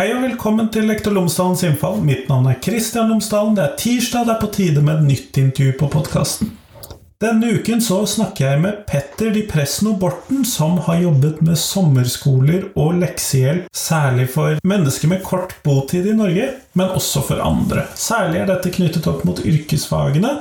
Hei og velkommen til Lektor Lomsdalens innfall. Mitt navn er Kristian Lomsdalen. Det er tirsdag, det er på tide med et nytt intervju på podkasten. Denne uken så snakker jeg med Petter Di Presno Borten, som har jobbet med sommerskoler og leksehjelp, særlig for mennesker med kort botid i Norge, men også for andre. Særlig er dette knyttet opp mot yrkesfagene,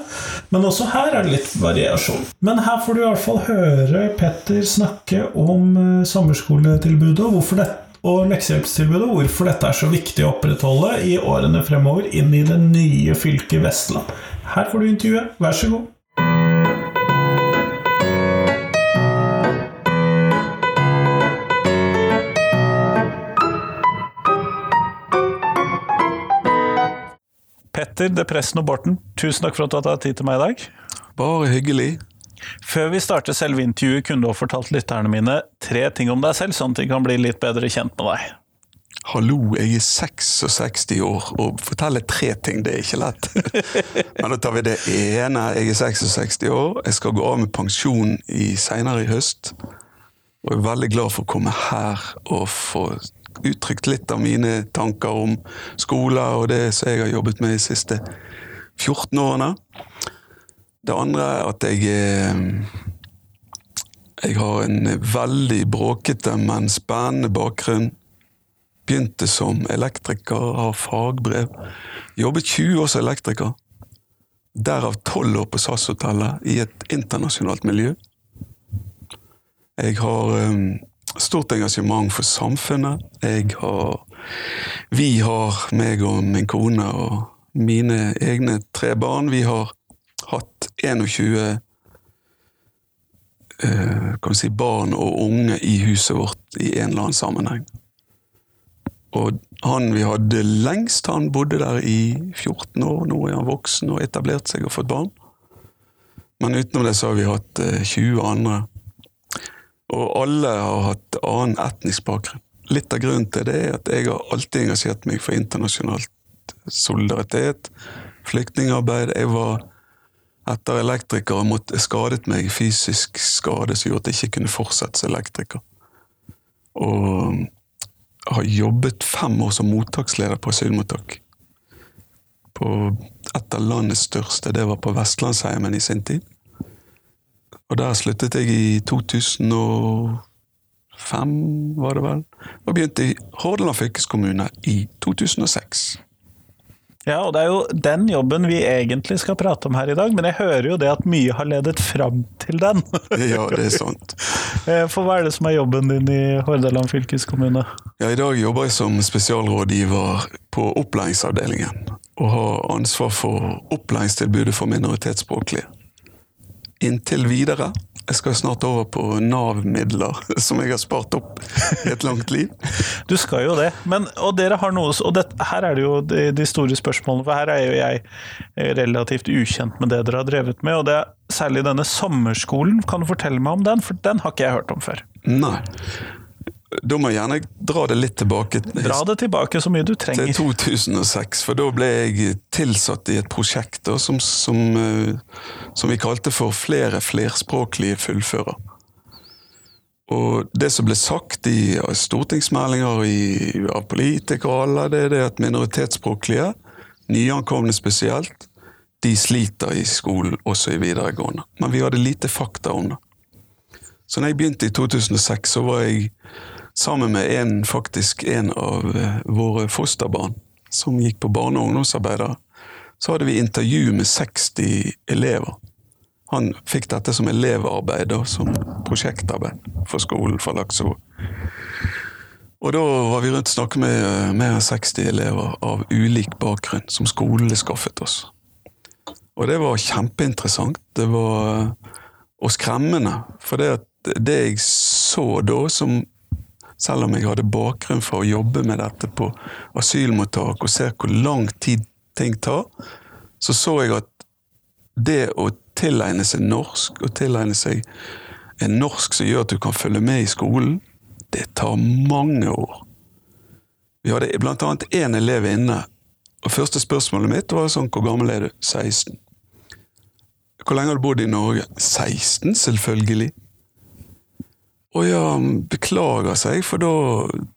men også her er det litt variasjon. Men her får du i hvert fall høre Petter snakke om eh, sommerskoletilbudet og hvorfor dette og leksehjelpstilbudet, hvorfor dette er så viktig å opprettholde i årene fremover inn i det nye fylket Vestland. Her får du intervjuet, vær så god. Petter Depressen og Borten, tusen takk for at du har tatt tid til meg i dag. Bare hyggelig. Før vi starter selve intervjuet, kunne du ha fortalt lytterne mine tre ting om deg selv, sånn at de kan bli litt bedre kjent med deg. Hallo, jeg er 66 år, og fortelle tre ting, det er ikke lett. Men da tar vi det ene. Jeg er 66 år, jeg skal gå av med pensjon i, senere i høst. Og jeg er veldig glad for å komme her og få uttrykt litt av mine tanker om skole og det som jeg har jobbet med de siste 14 årene. Det andre er at jeg Jeg har en veldig bråkete, men spennende bakgrunn. Begynte som elektriker, har fagbrev. Jobbet 20 år som elektriker. Derav 12 år på SAS-hotellet, i et internasjonalt miljø. Jeg har um, stort engasjement for samfunnet. Jeg har Vi har, meg og min kone og mine egne tre barn, vi har hatt 21 eh, kan si, barn og unge i huset vårt i en eller annen sammenheng. Og han vi hadde lengst, han bodde der i 14 år. Nå er han voksen og etablert seg og fått barn. Men utenom det så har vi hatt 20 andre. Og alle har hatt annen etnisk bakgrunn. Litt av grunnen til det er at jeg har alltid engasjert meg for internasjonalt solidaritet, flyktningarbeid. Jeg var etter elektriker måtte, skadet meg fysisk skade som gjorde at jeg ikke kunne fortsette som elektriker. Og har jobbet fem år som mottaksleder på asylmottak. På et av landets største, det var på Vestlandsheimen i sin tid. Og der sluttet jeg i 2005, var det vel, og begynte i Hordaland fylkeskommune i 2006. Ja, og det er jo den jobben vi egentlig skal prate om her i dag, men jeg hører jo det at mye har ledet fram til den. ja, det er sant. Eh, for hva er det som er jobben din i Hordaland fylkeskommune? Ja, I dag jobber jeg som spesialrådgiver på opplæringsavdelingen, og har ansvar for opplæringstilbudet for minoritetsspråklige inntil videre. Jeg skal snart over på Nav-midler, som jeg har spart opp i et langt liv. Du skal jo det. Men, og dere har noe, og det, her er det jo de, de, store spørsmålene, for her er jo jeg relativt ukjent med det dere har drevet med. og det Særlig denne sommerskolen. Kan du fortelle meg om den? For den har ikke jeg hørt om før. Nei. Da må jeg gjerne dra det litt tilbake. Dra det tilbake så mye du trenger. Til 2006, for da ble jeg tilsatt i et prosjekt da, som, som, eh, som, vi kalte for Flere flerspråklige fullfører. Og det som ble sagt i stortingsmeldinger i, av politikere alle, det er det at minoritetsspråklige, nyankomne spesielt, de sliter i skolen, også i videregående. Men vi hadde lite fakta om det. Så når jeg begynte i 2006, så var jeg sammen med en, faktisk en av eh, våre fosterbarn som gikk på barne- og ungdomsarbeider, så hadde vi intervju med 60 elever. Han fikk dette som elevarbeid og som prosjektarbeid for skolen for Lakso. Og da var vi rundt og snakket med eh, mer enn 60 elever av ulik bakgrunn, som skolen skaffet oss. Og det var kjempeinteressant. Det var eh, og skremmende. For det, det jeg så da, som selv om jeg hadde bakgrunn for å jobbe med dette på asylmottak og ser hvor lang tid ting tar, så så jeg at det å tilegne seg norsk, og tilegne seg en norsk som gjør at du kan følge med i skolen, det tar mange år. Vi hadde blant annet én elev inne, og første spørsmålet mitt var sånn Hvor gammel er du? 16. Hvor lenge har du bodd i Norge? 16, selvfølgelig. Å ja, beklager, seg, for da,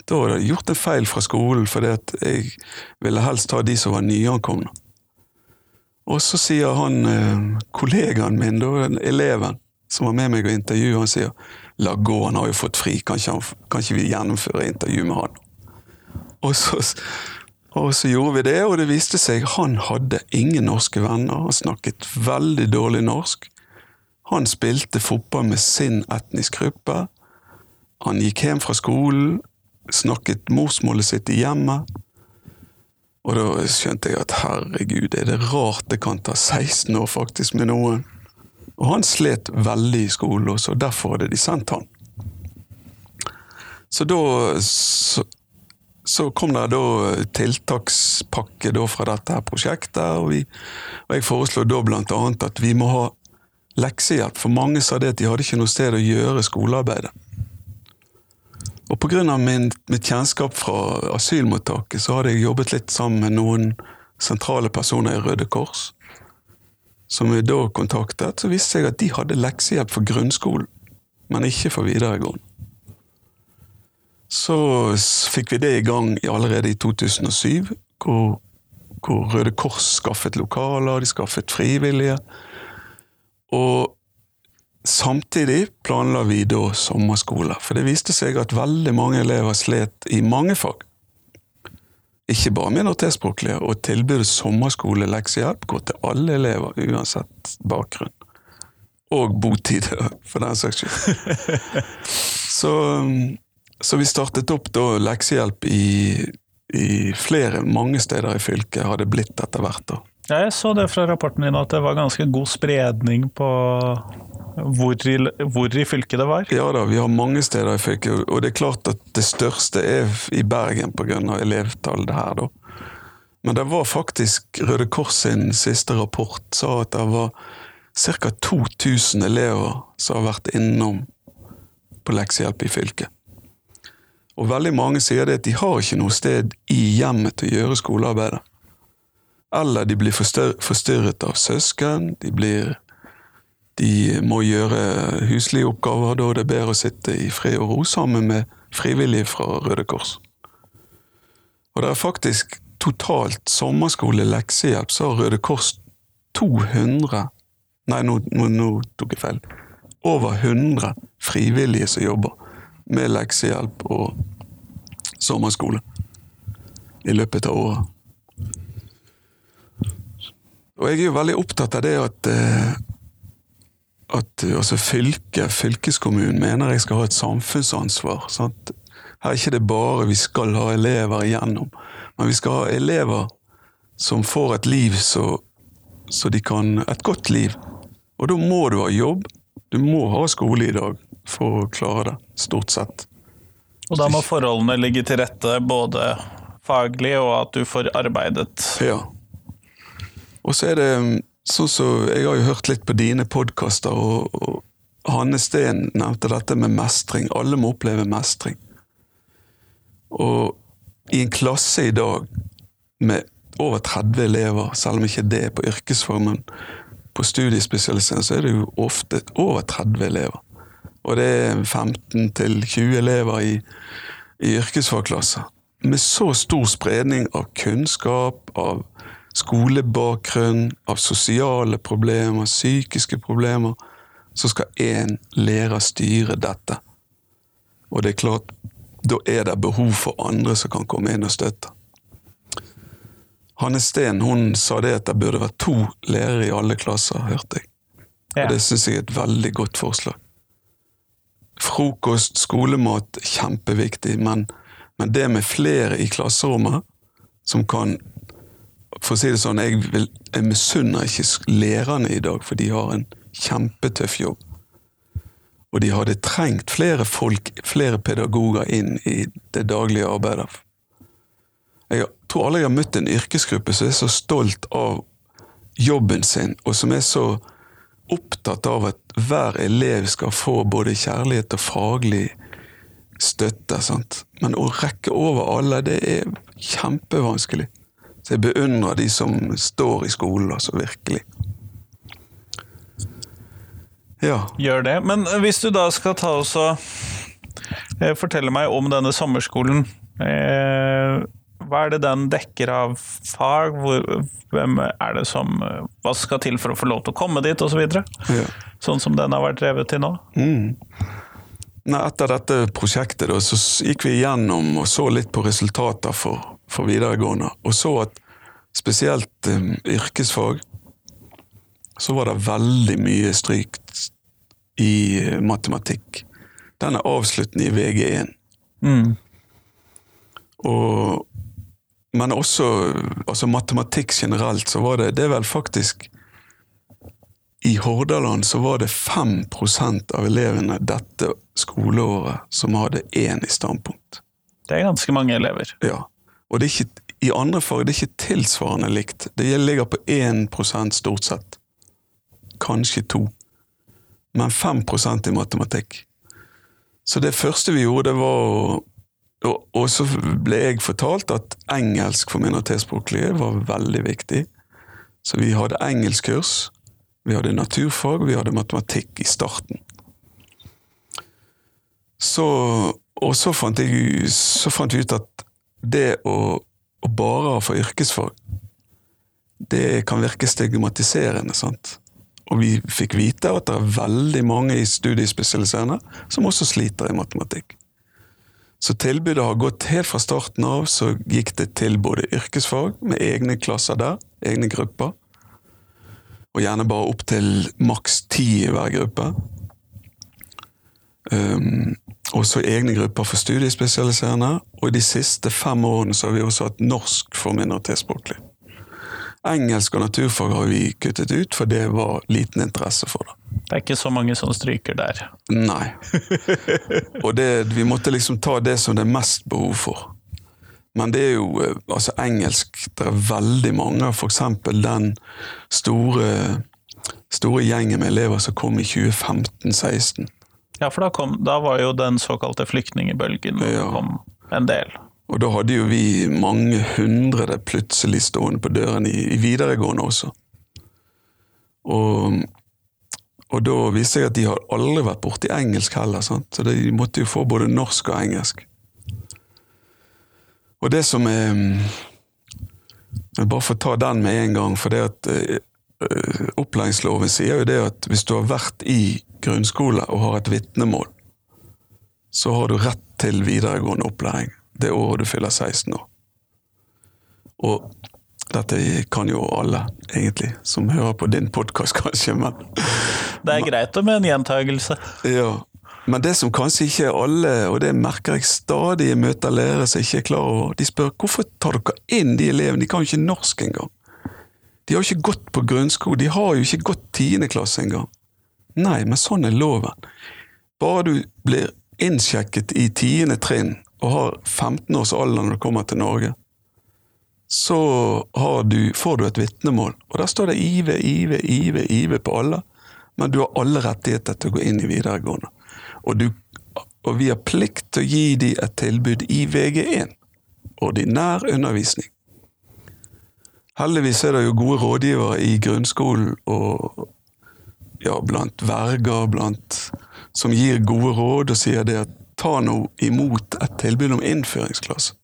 da hadde jeg gjort en feil fra skolen, for jeg ville helst ta de som var nyankomne. Og så sier han eh, kollegaen min, da, eleven som var med meg og intervjuet, han sier la gå, han har jo fått fri, kanskje, han, vi gjennomføre intervju med han? Og så, og så gjorde vi det, og det viste seg han hadde ingen norske venner, han snakket veldig dårlig norsk. Han spilte fotball med sin etnisk gruppe. Han gikk hjem fra skolen, snakket morsmålet sitt i hjemmet. Og da skjønte jeg at herregud, er det rart det kan ta 16 år faktisk med noen? Og han slet veldig i skolen, og derfor hadde de sendt han. Så da så, så kom det da tiltakspakke da fra dette prosjektet, og, vi, og jeg foreslo da blant annet at vi må ha leksehjelp, for mange sa det at de hadde ikke noe sted å gjøre skolearbeidet. Og pga. mitt kjennskap fra asylmottaket, så hadde jeg jobbet litt sammen med noen sentrale personer i Røde Kors. Som vi da kontaktet, så viste jeg at de hadde leksehjelp for grunnskolen, men ikke for videregående. Så fikk vi det i gang allerede i 2007, hvor, hvor Røde Kors skaffet lokaler, de skaffet frivillige. Og Samtidig planla vi da sommerskole, for det viste seg at veldig mange elever slet i mange fag. Ikke bare minoritetsspråklige, og tilbudet sommerskole leksehjelp går til alle elever, uansett bakgrunn. Og botid, for den saks skyld. så, så, vi startet opp da leksehjelp i, i flere, mange steder i fylket, har det blitt etter hvert. da. Ja, jeg så det fra rapporten din at det var ganske god spredning på hvor i, hvor i, fylket det var? Ja da, vi har mange steder i fylket. Og det er klart at det største er i Bergen pga. elevtallet her, da. Men det var faktisk Røde Kors sin siste rapport sa at det var ca. 2000 elever som har vært innom på leksehjelp i fylket. Og veldig mange sier det at de har ikke noe sted i hjemmet til å gjøre skolearbeidet. Eller de blir forstyrret av søsken, de blir de må gjøre huslige oppgaver, da det er bedre å sitte i fred og ro sammen med frivillige fra Røde Kors. Og det er faktisk totalt sommerskole leksehjelp, så har Røde Kors 200 Nei, nå, nå, nå tok jeg feil. Over 100 frivillige som jobber med leksehjelp og sommerskole i løpet av året. Og jeg er jo veldig opptatt av det at eh, at altså fylket, fylkeskommunen, mener jeg skal ha et samfunnsansvar. Sant? Her er ikke det bare vi skal ha elever igjennom, men vi skal ha elever som får et liv så, så de kan Et godt liv. Og da må du ha jobb. Du må ha skole i dag for å klare det, stort sett. Og da må forholdene ligge til rette både faglig og at du får arbeidet. Ja. Og så er det Sånn så, Jeg har jo hørt litt på dine podkaster, og, og, Hanne Steen nevnte dette med mestring. Alle må oppleve mestring. Og i en klasse i dag med over 30 elever, selv om ikke det er på yrkesformen, på studiespesialisering, så er det jo ofte over 30 elever. Og det er 15 20 elever i, i yrkesfagklasser. Med så stor spredning av kunnskap, av skolebakgrunn, av sosiale problemer, psykiske problemer, så skal én lærer styre dette. Og det er klart, da er det behov for andre som kan komme inn og støtte. Hanne Steen hun sa det at det burde være to lærere i alle klasser, hørte jeg. Ja. Og det syns jeg er et veldig godt forslag. Frokost, skolemat, kjempeviktig, men, men det med flere i klasserommet som kan for å si det sånn, jeg, vil, jeg misunner ikke lærerne i dag, for de har en kjempetøff jobb. Og de hadde trengt flere folk, flere pedagoger inn i det daglige arbeidet. Jeg tror alle jeg har møtt en yrkesgruppe som er så stolt av jobben sin, og som er så opptatt av at hver elev skal få både kjærlighet og faglig støtte. Sant? Men å rekke over alle, det er kjempevanskelig. Så jeg beundrer de som står i skolen, altså virkelig. Ja. Gjør det. Men hvis du da skal ta oss og fortelle meg om denne sommerskolen. Eh, Hva er det den dekker av fag? Hvem er det som eh, Hva skal til for å få lov til å komme dit, osv.? Så Ja. sånn som den har vært drevet til nå? Mm. Etter dette prosjektet da, så gikk vi igjennom og så litt på resultater for, for videregående, og så at spesielt um, yrkesfag så var det veldig mye stryk i eh, matematikk. Den er avsluttende i VG1. Mm. Og, men også altså matematikk generelt, så var det Det er vel faktisk I Hordaland så var det 5% av elevene dette skoleåret som hadde én i standpunkt. Det er ganske mange elever. Ja. Og det er ikke, i andre fag det er ikke tilsvarende likt. Det ligger på 1% stort sett. Kanskje to. Men 5% i matematikk. Så det første vi gjorde, det var å og, og så ble jeg fortalt at engelsk for minoritetsspråklige var veldig viktig. Så vi hadde engelskkurs, vi hadde naturfag, vi hadde matematikk i starten. Så, og så fant, jeg, så fant vi ut at det å, å bare få yrkesfag, det kan virke stigmatiserende. sant? Og vi fikk vite at det er veldig mange i studiespesialiserende som også sliter i matematikk. Så tilbudet har gått helt fra starten av, så gikk det til både yrkesfag, med egne klasser der, egne grupper, og gjerne bare opp til maks ti i hver gruppe. Um, også egne grupper for studiespesialiserende, og de siste fem årene så har vi også hatt norsk for minoritetsspråklig. Engelsk og naturfag har vi kuttet ut, for det var liten interesse for det. Det er ikke så mange som stryker der. Nei. Og det, vi måtte liksom ta det som det er mest behov for. Men det er jo eh, altså engelsk Det er veldig mange, f.eks. den store, store gjengen med elever som kom i 2015-16. Ja, for da, kom, da var jo den såkalte flyktningebølgen Ja. kom en del. Og da hadde jo vi mange hundre plutselig stående på døren i, i videregående også. Og, og da viste jeg at de har aldri vært borti engelsk heller, sant? så de måtte jo få både norsk og engelsk. Og det som er Jeg bare får ta den med en gang, for det at eh, eh, opplæringsloven sier jo det at hvis du har vært i grunnskole og har et vitnemål, så har du rett til videregående opplæring det året du fyller 16 år. Og dette kan jo alle, egentlig, som hører på din podkast, kanskje, men Det er greit med en gjentagelse. ja. Men det som kanskje ikke alle, og det merker jeg stadig møter lærere som ikke er klar over, de spør hvorfor tar dere inn de elevene, de kan jo ikke norsk engang. De har jo ikke gått på grunnskole, de har jo ikke gått tiende klasse engang. Nei, men sånn er loven. Bare du blir innsjekket i tiende trinn og har 15 års alder når du kommer til Norge, så du, får du et vitnemål. Og der står det IV, IV, IV, IV på alle. Men du har alle rettigheter til å gå inn i videregående. Og, du, og vi har plikt til å gi dem et tilbud i VG1. Ordinær undervisning. Heldigvis er det jo gode rådgivere i grunnskolen og ja, blant verger, blant, som gir gode råd og sier det at ta nå imot et tilbud om innføringsklasse.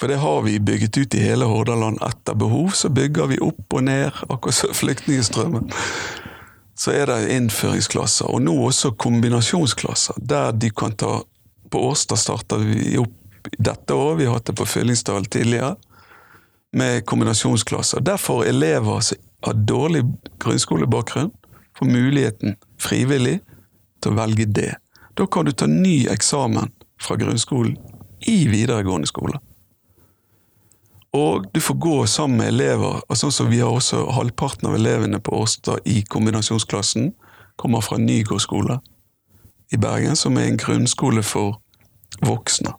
For det har vi bygget ut i hele Hordaland. Etter behov så bygger vi opp og ned, akkurat som flyktningstrømmen. Så er det innføringsklasser, og nå også kombinasjonsklasser, der de kan ta På Årstad starter vi opp dette året, vi har hatt det på Fyllingsdal tidligere, med kombinasjonsklasser. Der får elever som har dårlig grunnskolebakgrunn, får muligheten frivillig til å velge det. Da kan du ta ny eksamen fra grunnskolen i videregående skole. Og du får gå sammen med elever. og sånn som Vi har også halvparten av elevene på Årstad i kombinasjonsklassen kommer fra Nygård skole i Bergen, som er en grunnskole for voksne.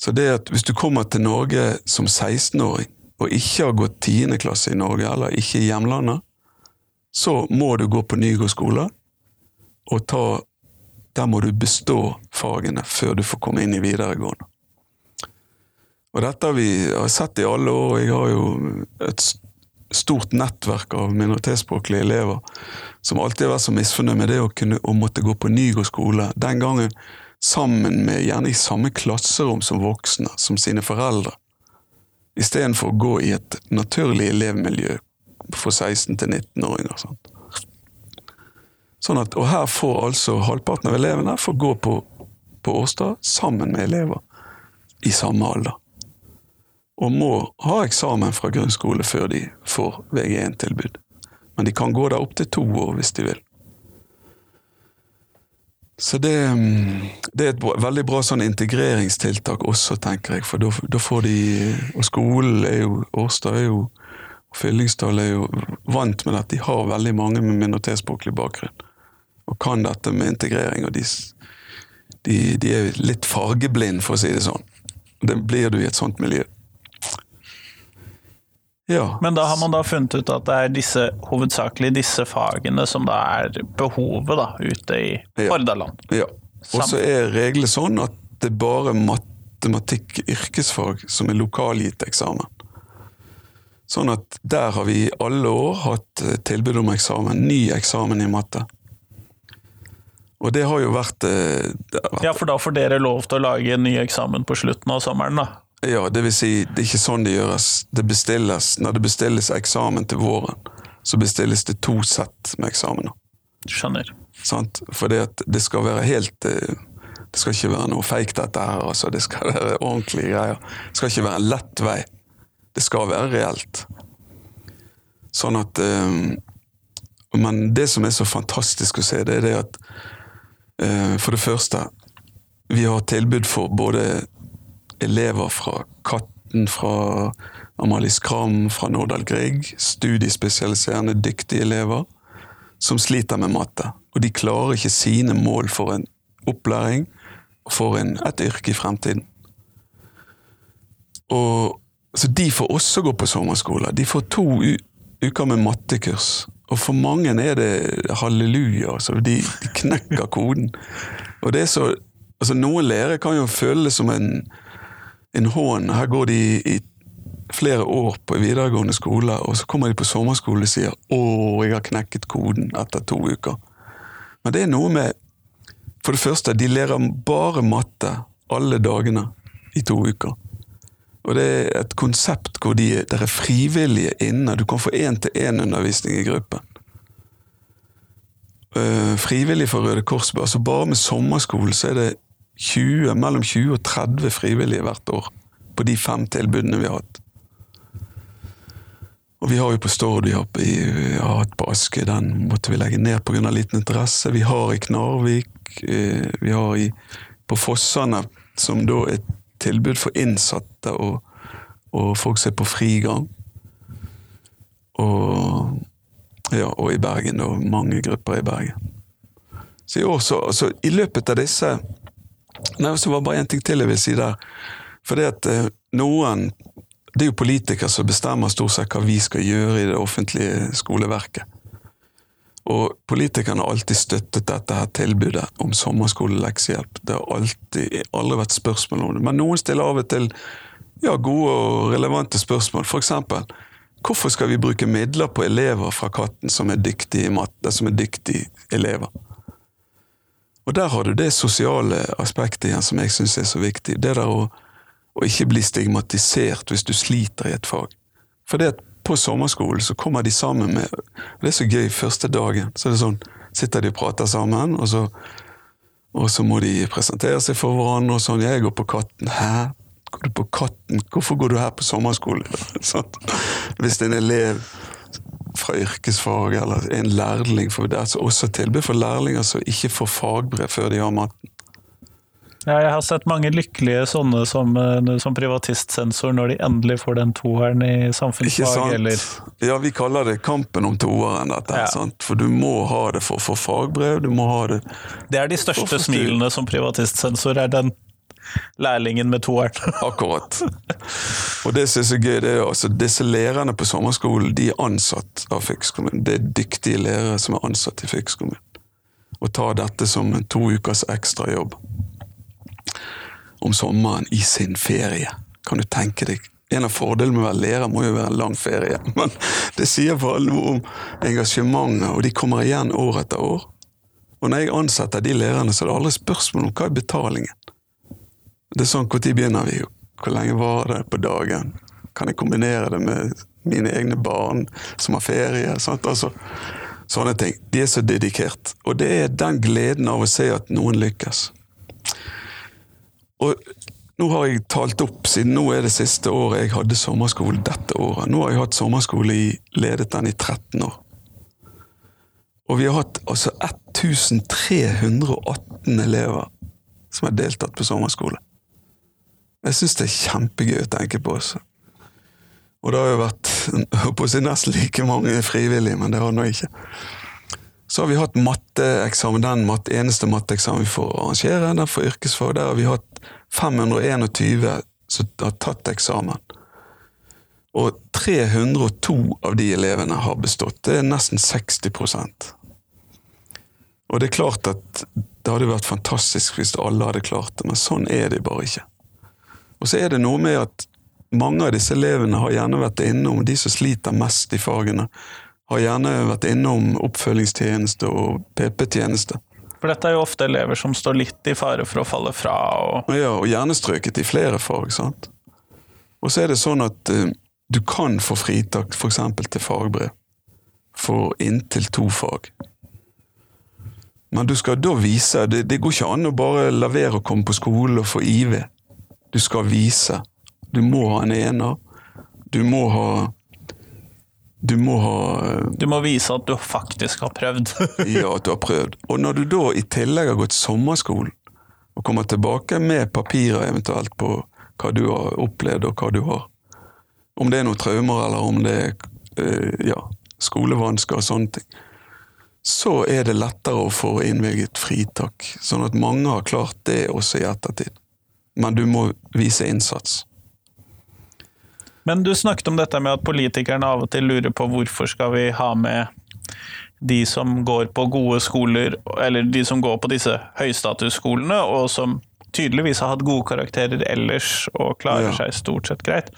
Så det at hvis du kommer til Norge som 16-åring og ikke har gått 10. klasse i Norge, eller ikke i hjemlandet, så må du gå på Nygård skole og ta Der må du bestå fagene før du får komme inn i videregående. Og dette har vi sett i alle år. Jeg har jo et, stort nettverk av minoritetsspråklige elever som alltid har vært så misfornøyd med det å, kunne, å måtte gå på Nygård skole. Den gangen sammen med gjerne i samme klasserom som voksne, som sine foreldre. Istedenfor å gå i et naturlig elevmiljø for 16- 19-åringer. Sånn. At, og her får altså halvparten av elevene får gå på, på Årstad sammen med elever i samme alder. Og må ha eksamen fra grunnskole før de får VG1-tilbud. Men de kan gå der opptil to år hvis de vil. Så det, det er et veldig bra sånn integreringstiltak også, tenker jeg. For da får de Og skolen er jo Årstad er jo og Fyllingsdal er jo vant med at de har veldig mange med minoritetsspråklig bakgrunn. Og kan dette med integrering. Og de, de, de er litt fargeblind, for å si det sånn. Det blir du i et sånt miljø. Ja. Men da har man da funnet ut at det er disse, hovedsakelig disse fagene som da er behovet da, ute i Hordaland? Ja. Og så er reglene sånn at det er bare matematikk yrkesfag som er lokalgitt eksamen. Sånn at der har vi i alle år hatt eh, tilbud om eksamen, ny eksamen i matte. Og det har jo vært, eh, vært Ja, for da får dere lov til å lage en ny eksamen på slutten av sommeren, da? Ja, det vil si, det er ikke sånn det gjøres. Det bestilles, når det bestilles eksamen til våren, så bestilles det to sett med eksamener. Skjønner. Sant? For det, det skal være helt eh, Det skal ikke være noe fake, dette her. Altså. Det skal være ordentlige greier. Det skal ikke være en lett vei. Det skal være reelt. Sånn at um, Men det som er så fantastisk å se, det er det at uh, For det første, vi har tilbud for både elever fra Katten, fra Amalie Skram, fra Nordahl Grieg. Studiespesialiserende, dyktige elever som sliter med matte. Og de klarer ikke sine mål for en opplæring og for en, et yrke i fremtiden. Og, så de får også gå på sommerskole. De får to uker med mattekurs. Og for mange er det halleluja. Altså. De, de knekker koden. Og det er så altså Noen lærere kan jo føle det som en en hån. Her går de i flere år på videregående skole, og så kommer de på sommerskole og sier 'Å, jeg har knekket koden' etter to uker. Men det er noe med For det første, de lærer bare matte alle dagene i to uker. Og det er et konsept hvor de, der er frivillige inne. Du kan få én-til-én-undervisning i gruppen. Uh, frivillig for Røde Kors. altså Bare med sommerskole så er det 20, mellom 20 og 30 frivillige hvert år på de fem tilbudene vi har hatt. Og vi har jo på Stord, vi har, vi har hatt på Aske, den måtte vi legge ned pga. liten interesse. Vi har i Knarvik, eh, vi har i, på Fossane, som da er et tilbud for innsatte og, og folk som er på frigang. Og, ja, og i Bergen, og mange grupper i Bergen. Så i år så, altså, I løpet av disse Nei, så var det bare én ting til jeg vil si der. For det at eh, noen Det er jo politikere som bestemmer stort sett hva vi skal gjøre i det offentlige skoleverket. Og politikerne har alltid støttet dette her tilbudet om sommerskoleleksehjelp. Det har alltid, aldri vært spørsmål om det. Men noen stiller av og til ja, gode og relevante spørsmål. For eksempel, hvorfor skal vi bruke midler på elever fra Katten som er dyktige som er dyktige elever? Og der har du det sosiale aspektet igjen som jeg syns er så viktig. Det der å, å, ikke bli stigmatisert hvis du sliter i et fag. For det at på sommerskolen så kommer de sammen med og Det er så gøy første dagen. Så er sånn, sitter de og prater sammen, og så, og så må de presentere seg for hverandre og sånn. 'Jeg går på Katten.' 'Hæ? Går du på Katten? Hvorfor går du her på sommerskole?' Sånn. Hvis en elev fra yrkesfag eller en lærling. For det er også tilbud for lærlinger som ikke får fagbrev før de har matten. Ja, jeg har sett mange lykkelige sånne som, eh, som privatistsensor når de endelig får den toeren i samfunnsfag, eller Ja, vi kaller det kampen om toeren, dette. Ja. For du må ha det for å få fagbrev, du må ha det Det er de største smilene som privatistsensor, er den lærlingen med toeren. Akkurat. Og det som er så gøy, det er altså disse lærerne på sommerskolen de er ansatt av fylkeskommunen. Det er dyktige lærere som er ansatt i fylkeskommunen. Og tar dette som en to ukers ekstrajobb om sommeren i sin ferie. Kan du tenke deg en av fordelene med å være lærer må jo være en lang ferie. Men det sier bare noe om engasjementet, og de kommer igjen år etter år. Og når jeg ansetter de lærerne, så er det aldri spørsmål om hva er betalingen. Det er sånn, Når begynner vi? Hvor lenge var det på dagen? Kan jeg kombinere det med mine egne barn som har ferie? Altså, sånne ting. De er så dedikert. Og det er den gleden av å se at noen lykkes. Og nå har jeg talt opp, siden nå er det siste året jeg hadde sommerskole dette året. Nå har jeg hatt sommerskole i ledet den i 13 år. Og vi har hatt altså 1318 elever som har deltatt på sommerskole. Jeg syns det er kjempegøy å tenke på. Også. Og det har jo vært på sin nesten like mange frivillige, men det har nå ikke. Så har vi hatt matteeksamen, den matte, eneste matteeksamen vi får arrangere, den for yrkesfag. Der har vi hatt 521 som har tatt eksamen. Og 302 av de elevene har bestått. Det er nesten 60% Og det er klart at det hadde vært fantastisk hvis alle hadde klart det, men sånn er det bare ikke. Og så er det noe med at mange av disse elevene har gjerne vært innom, de som sliter mest i fagene, har gjerne vært innom oppfølgingstjeneste og PP-tjeneste. For dette er jo ofte elever som står litt i fare for å falle fra. Og... Ja, og gjerne strøket i flere fag. sant? Og så er det sånn at uh, du kan få fritak f.eks. til fagbrev for inntil to fag. Men du skal da vise det, det går ikke an å bare la være å komme på skole og få IV. Du skal vise. Du må ha en ener. Du må ha du må ha Du må vise at du faktisk har prøvd. ja, at du har prøvd. Og når du da i tillegg har gått sommerskolen, og kommer tilbake med papirer eventuelt på hva du har opplevd og hva du har Om det er noen traumer eller om det er øh, ja, skolevansker og sånne ting, så er det lettere å få innvilget fritak. Sånn at mange har klart det også i ettertid. Men du må vise innsats. Men du snakket om dette med at politikerne av og til lurer på hvorfor skal vi ha med de som går på gode skoler, eller de som går på disse høystatusskolene, og som tydeligvis har hatt gode karakterer ellers og klarer ja. seg stort sett greit.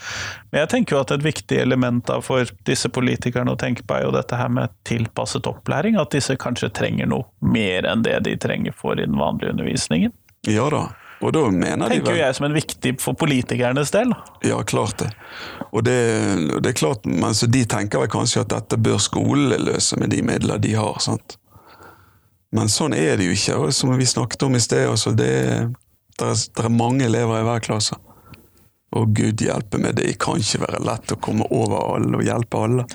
Men jeg tenker jo at et viktig element for disse politikerne å tenke på er jo dette her med tilpasset opplæring. At disse kanskje trenger noe mer enn det de trenger for i den vanlige undervisningen. Ja da, og da mener Tenker de vel, jeg som en viktig for politikernes del. Ja, klart det. Og det, det er klart, men så De tenker vel kanskje at dette bør skolen løse med de midler de har. sant? Men sånn er det jo ikke. Og som vi snakket om i sted, altså det, det, er, det er mange elever i hver klasse. Og gud hjelpe meg, det kan ikke være lett å komme over alle og hjelpe alle.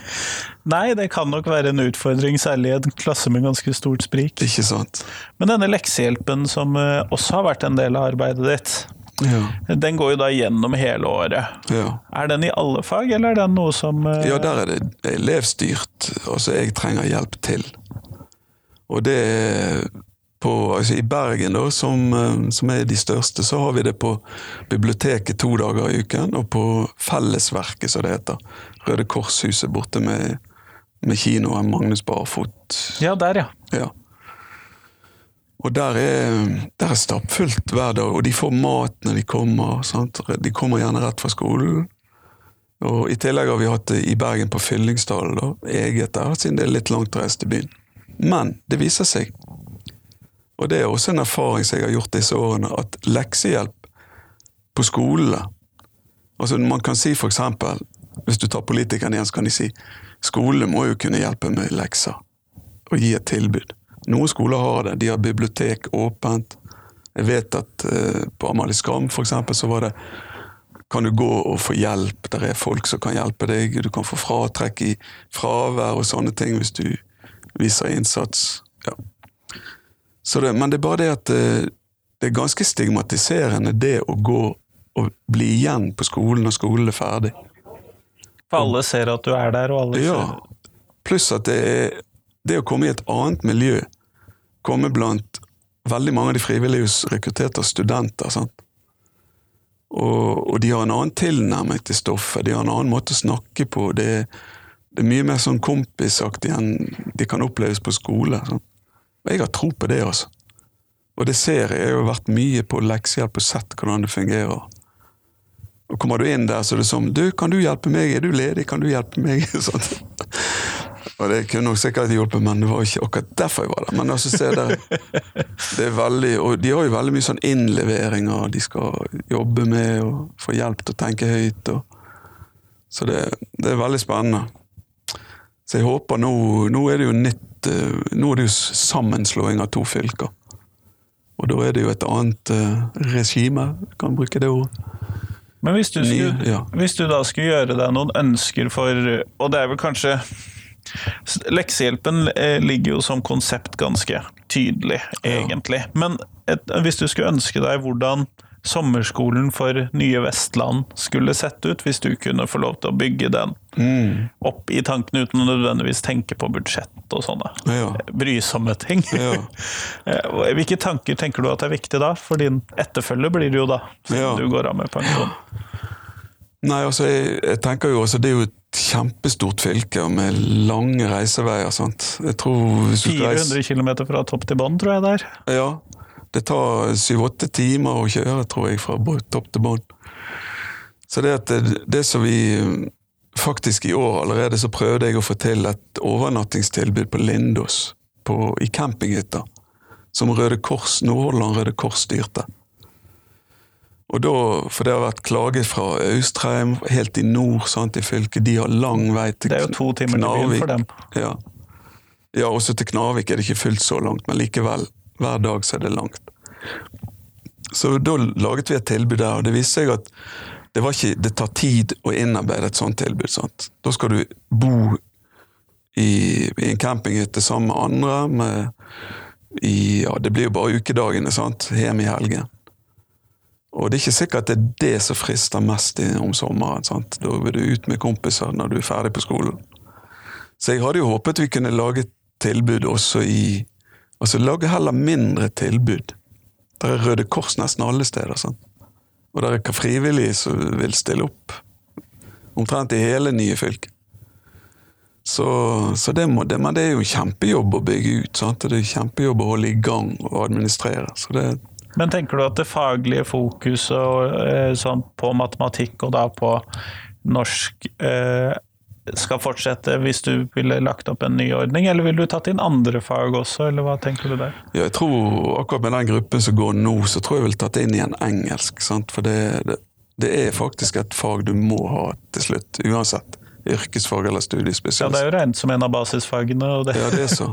Nei, det kan nok være en utfordring, særlig i en klasse med ganske stort sprik. Ikke sant. Men denne leksehjelpen som eh, også har vært en del av arbeidet ditt, ja. den går jo da gjennom hele året. Ja. Er den i alle fag, eller er den noe som eh, Ja, der er det elevstyrt. Altså, jeg trenger hjelp til. Og det på, altså I Bergen, da, som, eh, som, er de største, så har vi det på biblioteket to dager i uken. Og på Fellesverket, som det heter. Røde Korshuset borte med, med kinoen Magnus Barfot. Ja, der, ja. ja. Og der er, der er stappfullt hver dag, og de får mat når de kommer. Sant? De kommer gjerne rett fra skolen. Og I tillegg har vi hatt det i Bergen på Fyllingsdalen, eget der, siden det er litt langt reist til byen. Men det viser seg og det er også en erfaring som jeg har gjort disse årene, at leksehjelp på skolene Altså Man kan si for eksempel, hvis du tar politikerne igjen, så kan de si skolene må jo kunne hjelpe med lekser og gi et tilbud. Noen skoler har det. De har bibliotek åpent. Jeg vet at uh, på Amalie Skram for eksempel, så var det kan du gå og få hjelp. Der er folk som kan hjelpe deg. Du kan få fratrekk i fravær og sånne ting hvis du viser innsats. Ja. Det, men det er bare det at eh, det er ganske stigmatiserende det å gå og bli igjen på skolen når skolen er ferdig. For alle ser at du er der, og alle ja. ser Pluss at det er det å komme i et annet miljø, komme blant veldig mange av de frivillige rekrutterte studenter. sant? Og, og, de har en annen tilnærming til stoffet, de har en annen måte å snakke på. Det, det er mye mer sånn kompisaktig enn de kan oppleves på skole. Sant? Og jeg har tro på det, altså. Og det ser jeg. Jeg har vært mye på leksehjelp og sett hvordan det fungerer. Og kommer du inn der, så er det sånn Du, kan du hjelpe meg? Er du ledig? Kan du hjelpe meg? sånn. Og det kunne nok sikkert hjulpet, men det var ikke akkurat derfor jeg var der. Men altså, se der, det er veldig, og de har jo veldig mye sånn innleveringer de skal jobbe med, og få hjelp til å tenke høyt. Og, så det, det er veldig spennende. Så jeg håper nå Nå er det jo nytt eh, Nå er det jo sammenslåing av to fylker. Og da er det jo et annet uh, regime, kan bruke det ordet. Men hvis du, skulle, Nye, ja. hvis du da skulle gjøre deg noen ønsker for Og det er vel kanskje Leksehjelpen eh, ligger jo som konsept ganske tydelig, egentlig. Men et, hvis du skulle ønske deg hvordan sommerskolen for nye Vestland skulle sett ut, hvis du kunne få lov til å bygge den opp i tankene uten å nødvendigvis tenke på budsjett og sånne Ja. brysomme ting. Ja. Eh, Hvilke tanker tenker du at er viktig da? For din etterfølger blir det jo da, siden Ja. du går av med pensjon. Nei, altså, jeg, jeg tenker jo også, Det er jo et kjempestort fylke med lange reiseveier. sant? Jeg tror hvis du skal 400 km fra topp til bånn, tror jeg det er. Ja. Det tar syv-åtte timer å kjøre, tror jeg, fra topp til bånn. Så det, at det, det som vi Faktisk i år allerede så prøvde jeg å få til et overnattingstilbud på Lindås, på, i campinghytta. Som Røde Kors, Nordhordland Røde Kors styrte. Og da, For det har vært klaget fra Austrheim, helt i nord sant, i fylket. De har lang vei til Knarvik. Det er jo to timer til byen for dem. Ja. ja, også til Knarvik er det ikke fullt så langt, men likevel. Hver dag så er det langt. Så da laget vi et tilbud der, og det viste seg at det, var ikke, det tar tid å innarbeide et sånt tilbud. Sant? Da skal du bo i, i en campinghytte sammen med andre. Med, i, ja, det blir jo bare ukedagene, sant? hjemme i helgen. Og det er ikke sikkert det er det som frister mest om sommeren. Sant? Da vil du ut med kompiser når du er ferdig på skolen. Så jeg hadde jo håpet vi kunne lage et tilbud også i Altså lage heller mindre tilbud. Der er Røde Kors nesten alle steder. Sant? Og der er frivillige som vil stille opp. Omtrent i hele nye fylket. Så, så det, må, det, men det er jo kjempejobb å bygge ut. Sant? Det er kjempejobb å holde i gang og administrere. Så det, Men tenker du at det faglige fokuset eh, sånn, på matematikk og da på norsk eh, skal fortsette hvis du ville lagt opp en ny ordning, eller ville du tatt inn andre fag også, eller hva tenker du der? Ja, jeg tror akkurat med den gruppen som går nå, så tror jeg jeg vil tatt inn igjen engelsk. Sant? For det, det, det er faktisk et fag du må ha til slutt, uansett. Yrkesfag eller Ja. Det er jo regnet som en av basisfagene. Og det. Ja, det er så.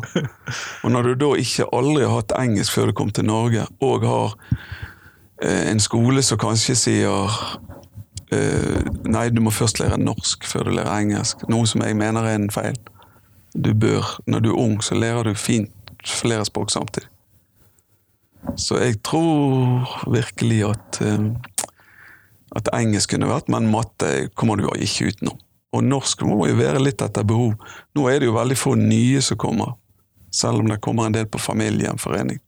Og når du da ikke aldri har hatt engelsk før du kom til Norge, og har eh, en skole som kanskje sier eh, Nei, du må først lære norsk før du lærer engelsk. Noe som jeg mener er en feil. Du bør, Når du er ung, så lærer du fint flere språk samtidig. Så jeg tror virkelig at eh, at engelsk kunne vært, men matte kommer du jo ikke utenom. Og norsk må jo være litt etter behov. Nå er det jo veldig få nye som kommer, selv om det kommer en del på familiegjenforening.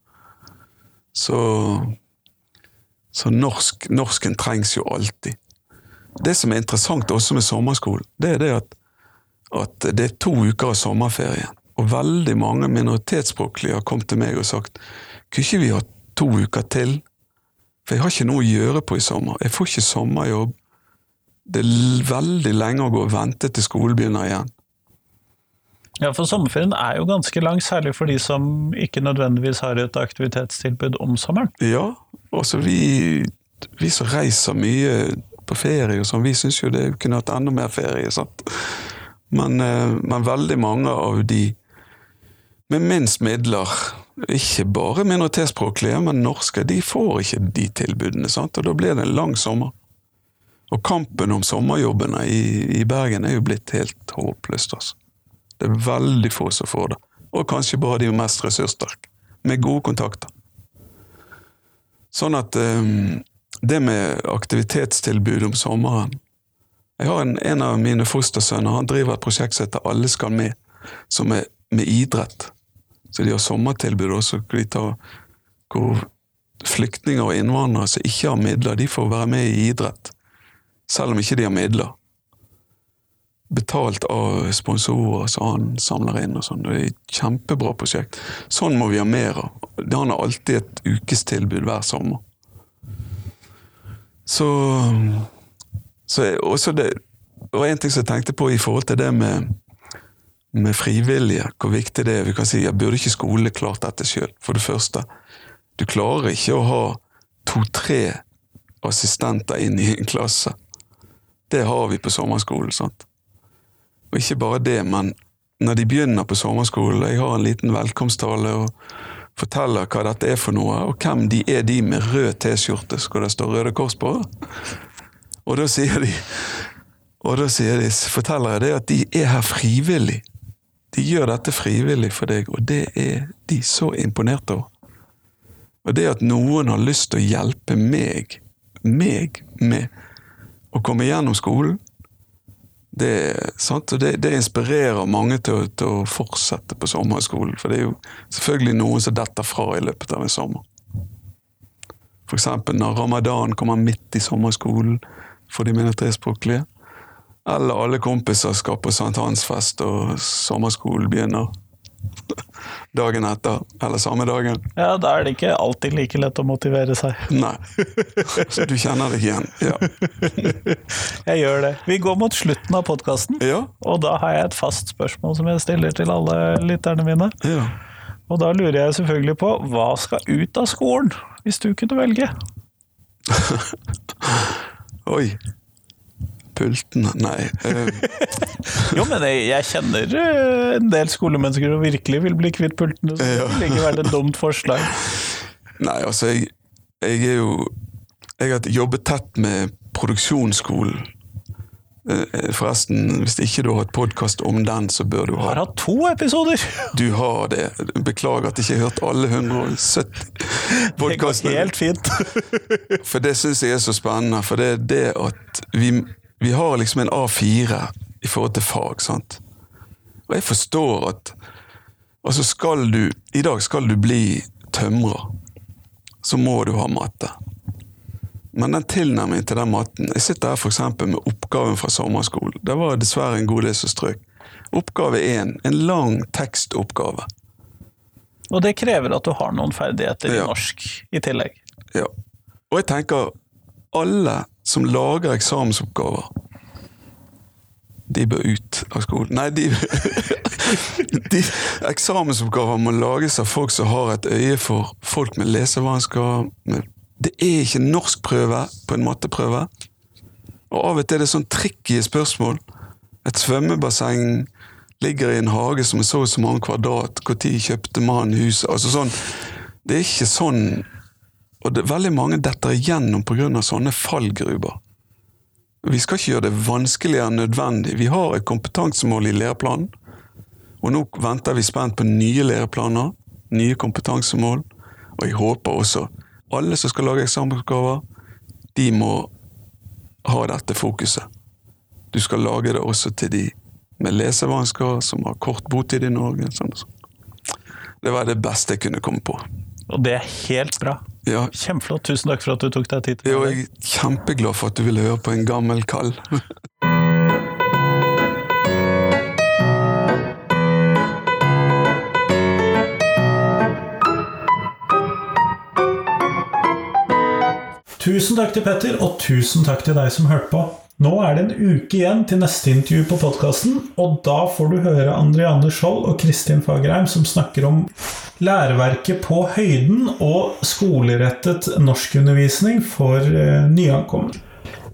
Så, så norsk, norsken trengs jo alltid. Det som er interessant også med sommerskolen, det er det at, at det er to uker av sommerferien. Og veldig mange minoritetsspråklige har kommet til meg og sagt kunne ikke vi ha to uker til? For jeg har ikke noe å gjøre på i sommer. Jeg får ikke sommerjobb. Det er veldig lenge å gå og vente til skolen begynner igjen. Ja, for sommerferien er jo ganske lang, særlig for de som ikke nødvendigvis har et aktivitetstilbud om sommeren. Ja, altså vi, vi som reiser mye på ferie og sånn, vi syns jo det kunne hatt enda mer ferie. sant? Men, eh, men veldig mange av de med minst midler, ikke bare minoritetsspråklige, men norske, de får ikke de tilbudene. sant? Og da blir det en lang sommer. Og kampen om sommerjobbene i, i Bergen er jo blitt helt håpløst, altså. Det er veldig få som får det. Og kanskje bare de mest ressurssterke, med gode kontakter. Sånn at eh, det med aktivitetstilbud om sommeren Jeg har en, en av mine fostersønner han driver et prosjekt som heter Alle skal med, som er med idrett. Så de har sommertilbud også. hvor flyktninger og innvandrere som ikke har midler, de får være med i idrett. Selv om ikke de har midler. Betalt av sponsorer som han samler inn. og sånn. Det er et kjempebra prosjekt. Sånn må vi ha mer av. Han har alltid et ukestilbud hver sommer. Så Så også det, var en ting som jeg tenkte på i forhold til det med, med frivillige, hvor viktig det er. Vi kan si, jeg Burde ikke skolene klart dette sjøl? For det første, du klarer ikke å ha to-tre assistenter inn i en klasse. Det har vi på sommerskolen. sant? Og ikke bare det, men når de begynner på sommerskolen, jeg har en liten velkomsttale og forteller hva dette er for noe, og hvem de er de med rød T-skjorte hvor det står Røde Kors på. Og da sier de, og da sier de, forteller jeg det at de er her frivillig. De gjør dette frivillig for deg, og det er de så imponert over. Og det at noen har lyst til å hjelpe meg, meg med å komme gjennom skolen, det, det, det inspirerer mange til, til å fortsette på sommerskolen. For det er jo selvfølgelig noen som detter fra i løpet av en sommer. Eksempel når ramadan kommer midt i sommerskolen for de minoritetsspråklige. Eller alle kompiser skal på sankthansfest, og sommerskolen begynner dagen etter, eller samme dagen. Ja, da er det ikke alltid like lett å motivere seg. Nei. Så du kjenner deg igjen? Ja. Jeg gjør det. Vi går mot slutten av podkasten, Ja. og da har jeg et fast spørsmål som jeg stiller til alle lytterne mine. ja. Og da lurer jeg selvfølgelig på hva skal ut av skolen, hvis du kunne velge? Oi. Pultene Nei. eh, Jo, men jeg, jeg kjenner eh, en del skolemennesker som virkelig vil bli kvitt pultene, så det vil ikke vært et dumt forslag. Nei, altså, jeg, jeg er jo Jeg har jobbet tett med produksjonsskolen. Eh, Forresten, hvis ikke du har hatt podkast om den, så bør du Jeg ha har hatt to episoder! Du har det. Beklager at jeg ikke har hørt alle 170 Det går helt fint. For det syns jeg er så spennende. For det er det at vi, vi har liksom en A4 i forhold til fag, sant. Og jeg forstår at Altså, skal du I dag skal du bli tømrer, så må du ha matte. Men den tilnærmingen til den matten Jeg sitter her f.eks. med oppgaven fra sommerskolen. Det var dessverre en god del som strøk. Oppgave én, en lang tekstoppgave. Og det krever at du har noen ferdigheter i norsk i tillegg. Ja. Og jeg tenker, alle som lager eksamensoppgaver, de bør ut av skolen. Nei, de, de Eksamensoppgaver må lages av folk som har et øye for folk med lesevansker. Det er ikke norskprøve på en matteprøve. Og av og til er det sånn tricky spørsmål. Et svømmebasseng ligger i en hage som er så og så mange kvadrat. Når kjøpte mannen huset? Altså sånn. Det er ikke sånn og det, veldig mange detter igjennom pga. sånne fallgruber. Vi skal ikke gjøre det vanskeligere enn nødvendig. Vi har et kompetansemål i læreplanen. Og nå venter vi spent på nye læreplaner, nye kompetansemål. Og jeg håper også alle som skal lage eksamensoppgaver, de må ha dette fokuset. Du skal lage det også til de med lesevansker, som har kort botid i Norge. Sånn sånn. Det var det beste jeg kunne komme på. Og det er helt bra. Ja, Kjempeflott. Tusen takk for at du tok deg tid Jo, jeg er kjempeglad for at du ville høre på en gammel kall. Tusen takk til Petter, og tusen takk til deg som hørte på. Nå er det en uke igjen til neste intervju på podkasten, og da får du høre Andrianne Skjold og Kristin Fagerheim som snakker om læreverket på høyden og skolerettet norskundervisning for eh, nyankomne.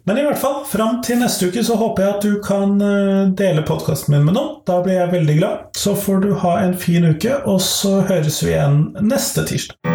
Men i hvert fall, fram til neste uke så håper jeg at du kan eh, dele podkasten min med noen. Da blir jeg veldig glad. Så får du ha en fin uke, og så høres vi igjen neste tirsdag.